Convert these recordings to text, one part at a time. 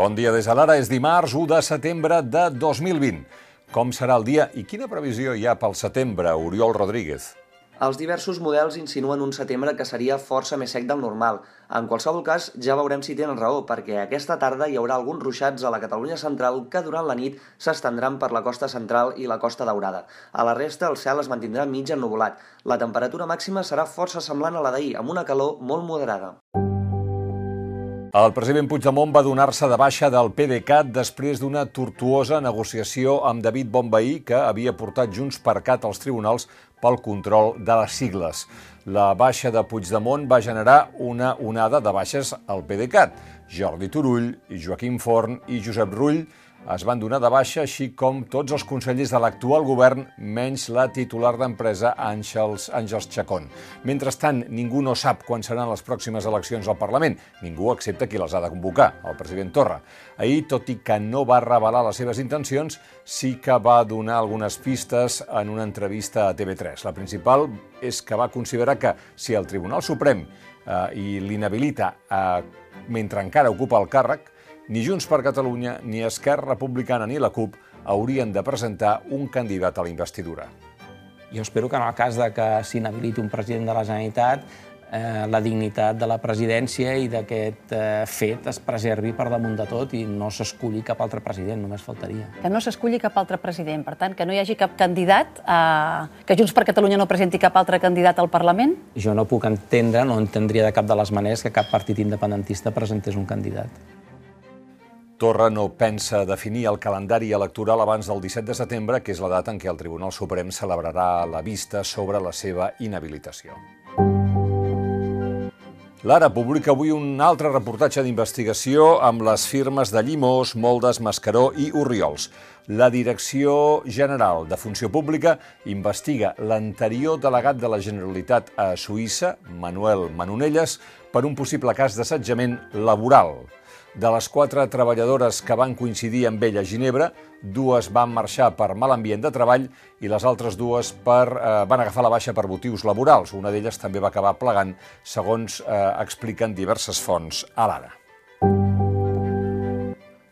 Bon dia des de l'ara, és dimarts 1 de setembre de 2020. Com serà el dia i quina previsió hi ha pel setembre, Oriol Rodríguez? Els diversos models insinuen un setembre que seria força més sec del normal. En qualsevol cas, ja veurem si tenen raó, perquè aquesta tarda hi haurà alguns ruixats a la Catalunya central que durant la nit s'estendran per la costa central i la costa daurada. A la resta, el cel es mantindrà mig ennuvolat. La temperatura màxima serà força semblant a la d'ahir, amb una calor molt moderada. El president Puigdemont va donar-se de baixa del PDeCAT després d'una tortuosa negociació amb David Bonvehí que havia portat Junts per Cat als tribunals pel control de les sigles. La baixa de Puigdemont va generar una onada de baixes al PDeCAT. Jordi Turull, Joaquim Forn i Josep Rull es van donar de baixa, així com tots els consellers de l'actual govern, menys la titular d'empresa Àngels, Àngels Chacón. Mentrestant, ningú no sap quan seran les pròximes eleccions al Parlament. Ningú excepte qui les ha de convocar, el president Torra. Ahir, tot i que no va revelar les seves intencions, sí que va donar algunes pistes en una entrevista a TV3. La principal és que va considerar que si el Tribunal Suprem eh, i l'inhabilita eh, mentre encara ocupa el càrrec, ni Junts per Catalunya, ni Esquerra Republicana ni la CUP haurien de presentar un candidat a la investidura. Jo espero que en el cas de que s'inhabiliti un president de la Generalitat eh, la dignitat de la presidència i d'aquest eh, fet es preservi per damunt de tot i no s'esculli cap altre president, només faltaria. Que no s'esculli cap altre president, per tant, que no hi hagi cap candidat, eh, que Junts per Catalunya no presenti cap altre candidat al Parlament? Jo no puc entendre, no entendria de cap de les maneres que cap partit independentista presentés un candidat. Torra no pensa definir el calendari electoral abans del 17 de setembre, que és la data en què el Tribunal Suprem celebrarà la vista sobre la seva inhabilitació. L'Ara publica avui un altre reportatge d'investigació amb les firmes de Llimós, Moldes, Mascaró i Urriols. La Direcció General de Funció Pública investiga l'anterior delegat de la Generalitat a Suïssa, Manuel Manonelles, per un possible cas d'assetjament laboral. De les quatre treballadores que van coincidir amb ell a Ginebra, dues van marxar per mal ambient de treball i les altres dues per, eh, van agafar la baixa per motius laborals. Una d'elles també va acabar plegant, segons eh, expliquen diverses fonts a l'ara.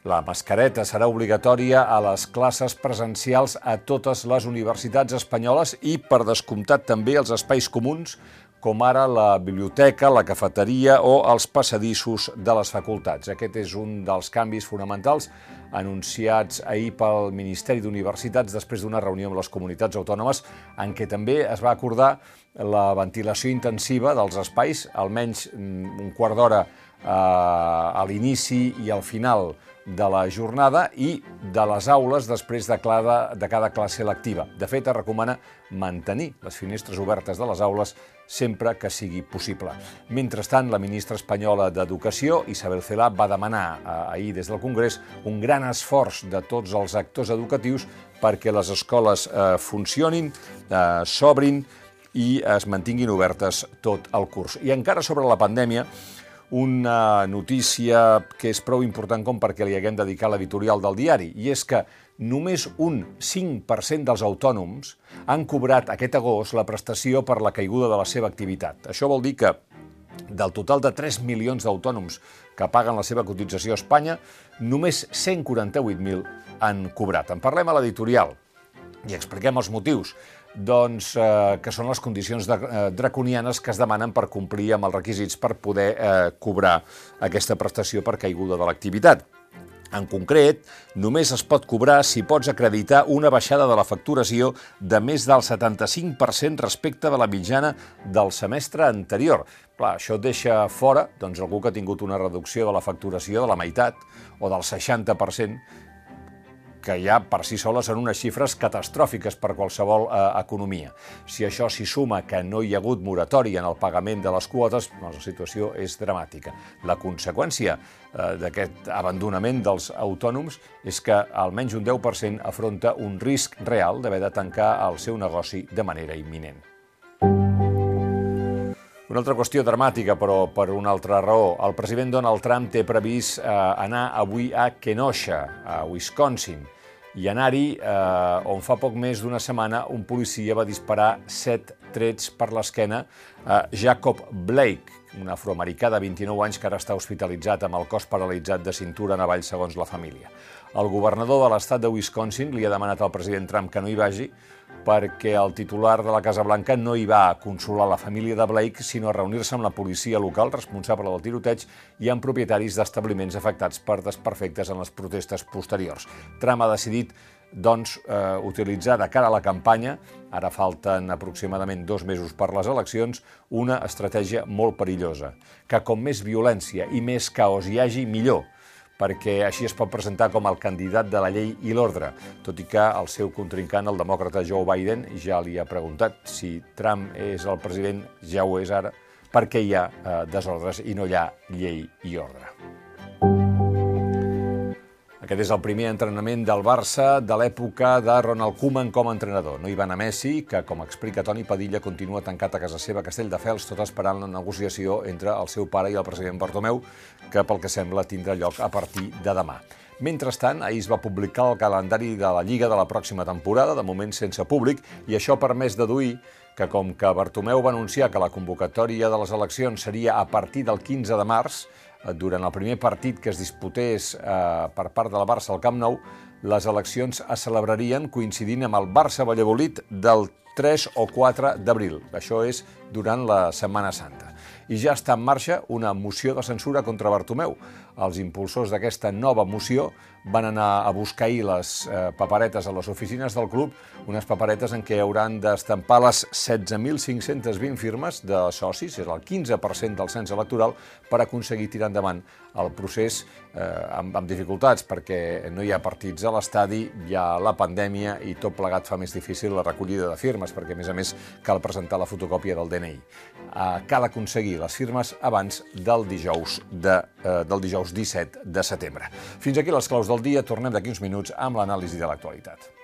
La mascareta serà obligatòria a les classes presencials a totes les universitats espanyoles i, per descomptat, també als espais comuns com ara la biblioteca, la cafeteria o els passadissos de les facultats. Aquest és un dels canvis fonamentals anunciats ahir pel Ministeri d'Universitats després d'una reunió amb les comunitats autònomes en què també es va acordar la ventilació intensiva dels espais, almenys mm, un quart d'hora a l'inici i al final de la jornada i de les aules després de cada, de cada classe lectiva. De fet, es recomana mantenir les finestres obertes de les aules sempre que sigui possible. Mentrestant, la ministra espanyola d'Educació, Isabel Celà, va demanar eh, ahir des del Congrés un gran esforç de tots els actors educatius perquè les escoles eh, funcionin, eh, s'obrin i es mantinguin obertes tot el curs. I encara sobre la pandèmia, una notícia que és prou important com perquè li haguem dedicat l'editorial del diari, i és que només un 5% dels autònoms han cobrat aquest agost la prestació per la caiguda de la seva activitat. Això vol dir que del total de 3 milions d'autònoms que paguen la seva cotització a Espanya, només 148.000 han cobrat. En parlem a l'editorial i expliquem els motius doncs, eh, que són les condicions de, eh, draconianes que es demanen per complir amb els requisits per poder eh, cobrar aquesta prestació per caiguda de l'activitat. En concret, només es pot cobrar si pots acreditar una baixada de la facturació de més del 75% respecte de la mitjana del semestre anterior. Clar, això deixa fora doncs, algú que ha tingut una reducció de la facturació de la meitat o del 60%, que ja per si soles són unes xifres catastròfiques per qualsevol eh, economia. Si això s'hi suma que no hi ha hagut moratòria en el pagament de les quotes, doncs la situació és dramàtica. La conseqüència eh, d'aquest abandonament dels autònoms és que almenys un 10% afronta un risc real d'haver de tancar el seu negoci de manera imminent. Una altra qüestió dramàtica, però per una altra raó. El president Donald Trump té previst eh, anar avui a Kenosha, a Wisconsin, i anar-hi eh, on fa poc més d'una setmana un policia va disparar set trets per l'esquena a Jacob Blake, un afroamericà de 29 anys que ara està hospitalitzat amb el cos paralitzat de cintura en avall segons la família. El governador de l'estat de Wisconsin li ha demanat al president Trump que no hi vagi perquè el titular de la Casa Blanca no hi va a consolar la família de Blake, sinó a reunir-se amb la policia local responsable del tiroteig i amb propietaris d'establiments afectats per desperfectes en les protestes posteriors. Trump ha decidit doncs, eh, utilitzar de cara a la campanya, ara falten aproximadament dos mesos per les eleccions, una estratègia molt perillosa, que com més violència i més caos hi hagi, millor perquè així es pot presentar com el candidat de la llei i l'ordre, tot i que el seu contrincant, el demòcrata Joe Biden, ja li ha preguntat si Trump és el president, ja ho és ara, perquè hi ha eh, desordres i no hi ha llei i ordre. Aquest és el primer entrenament del Barça de l'època de Ronald Koeman com a entrenador. No hi va anar Messi, que, com explica Toni Padilla, continua tancat a casa seva a Castelldefels, tot esperant la negociació entre el seu pare i el president Bartomeu, que, pel que sembla, tindrà lloc a partir de demà. Mentrestant, ahir es va publicar el calendari de la Lliga de la pròxima temporada, de moment sense públic, i això permès deduir que com que Bartomeu va anunciar que la convocatòria de les eleccions seria a partir del 15 de març, durant el primer partit que es disputés eh, per part de la Barça al Camp Nou, les eleccions es celebrarien coincidint amb el Barça-Valladolid del 3 o 4 d'abril. Això és durant la Setmana Santa. I ja està en marxa una moció de censura contra Bartomeu. Els impulsors d'aquesta nova moció van anar a buscar ahir les eh, paperetes a les oficines del club, unes paperetes en què hauran d'estampar les 16.520 firmes de socis, és el 15% del cens electoral, per aconseguir tirar endavant el procés eh, amb, amb dificultats, perquè no hi ha partits a l'estadi, hi ha la pandèmia i tot plegat fa més difícil la recollida de firmes, perquè a més a més cal presentar la fotocòpia del DNI. Eh, cal aconseguir les firmes abans del dijous, de, eh, del dijous 17 de setembre. Fins aquí les claus del dia, tornem d'aquí uns minuts amb l'anàlisi de l'actualitat.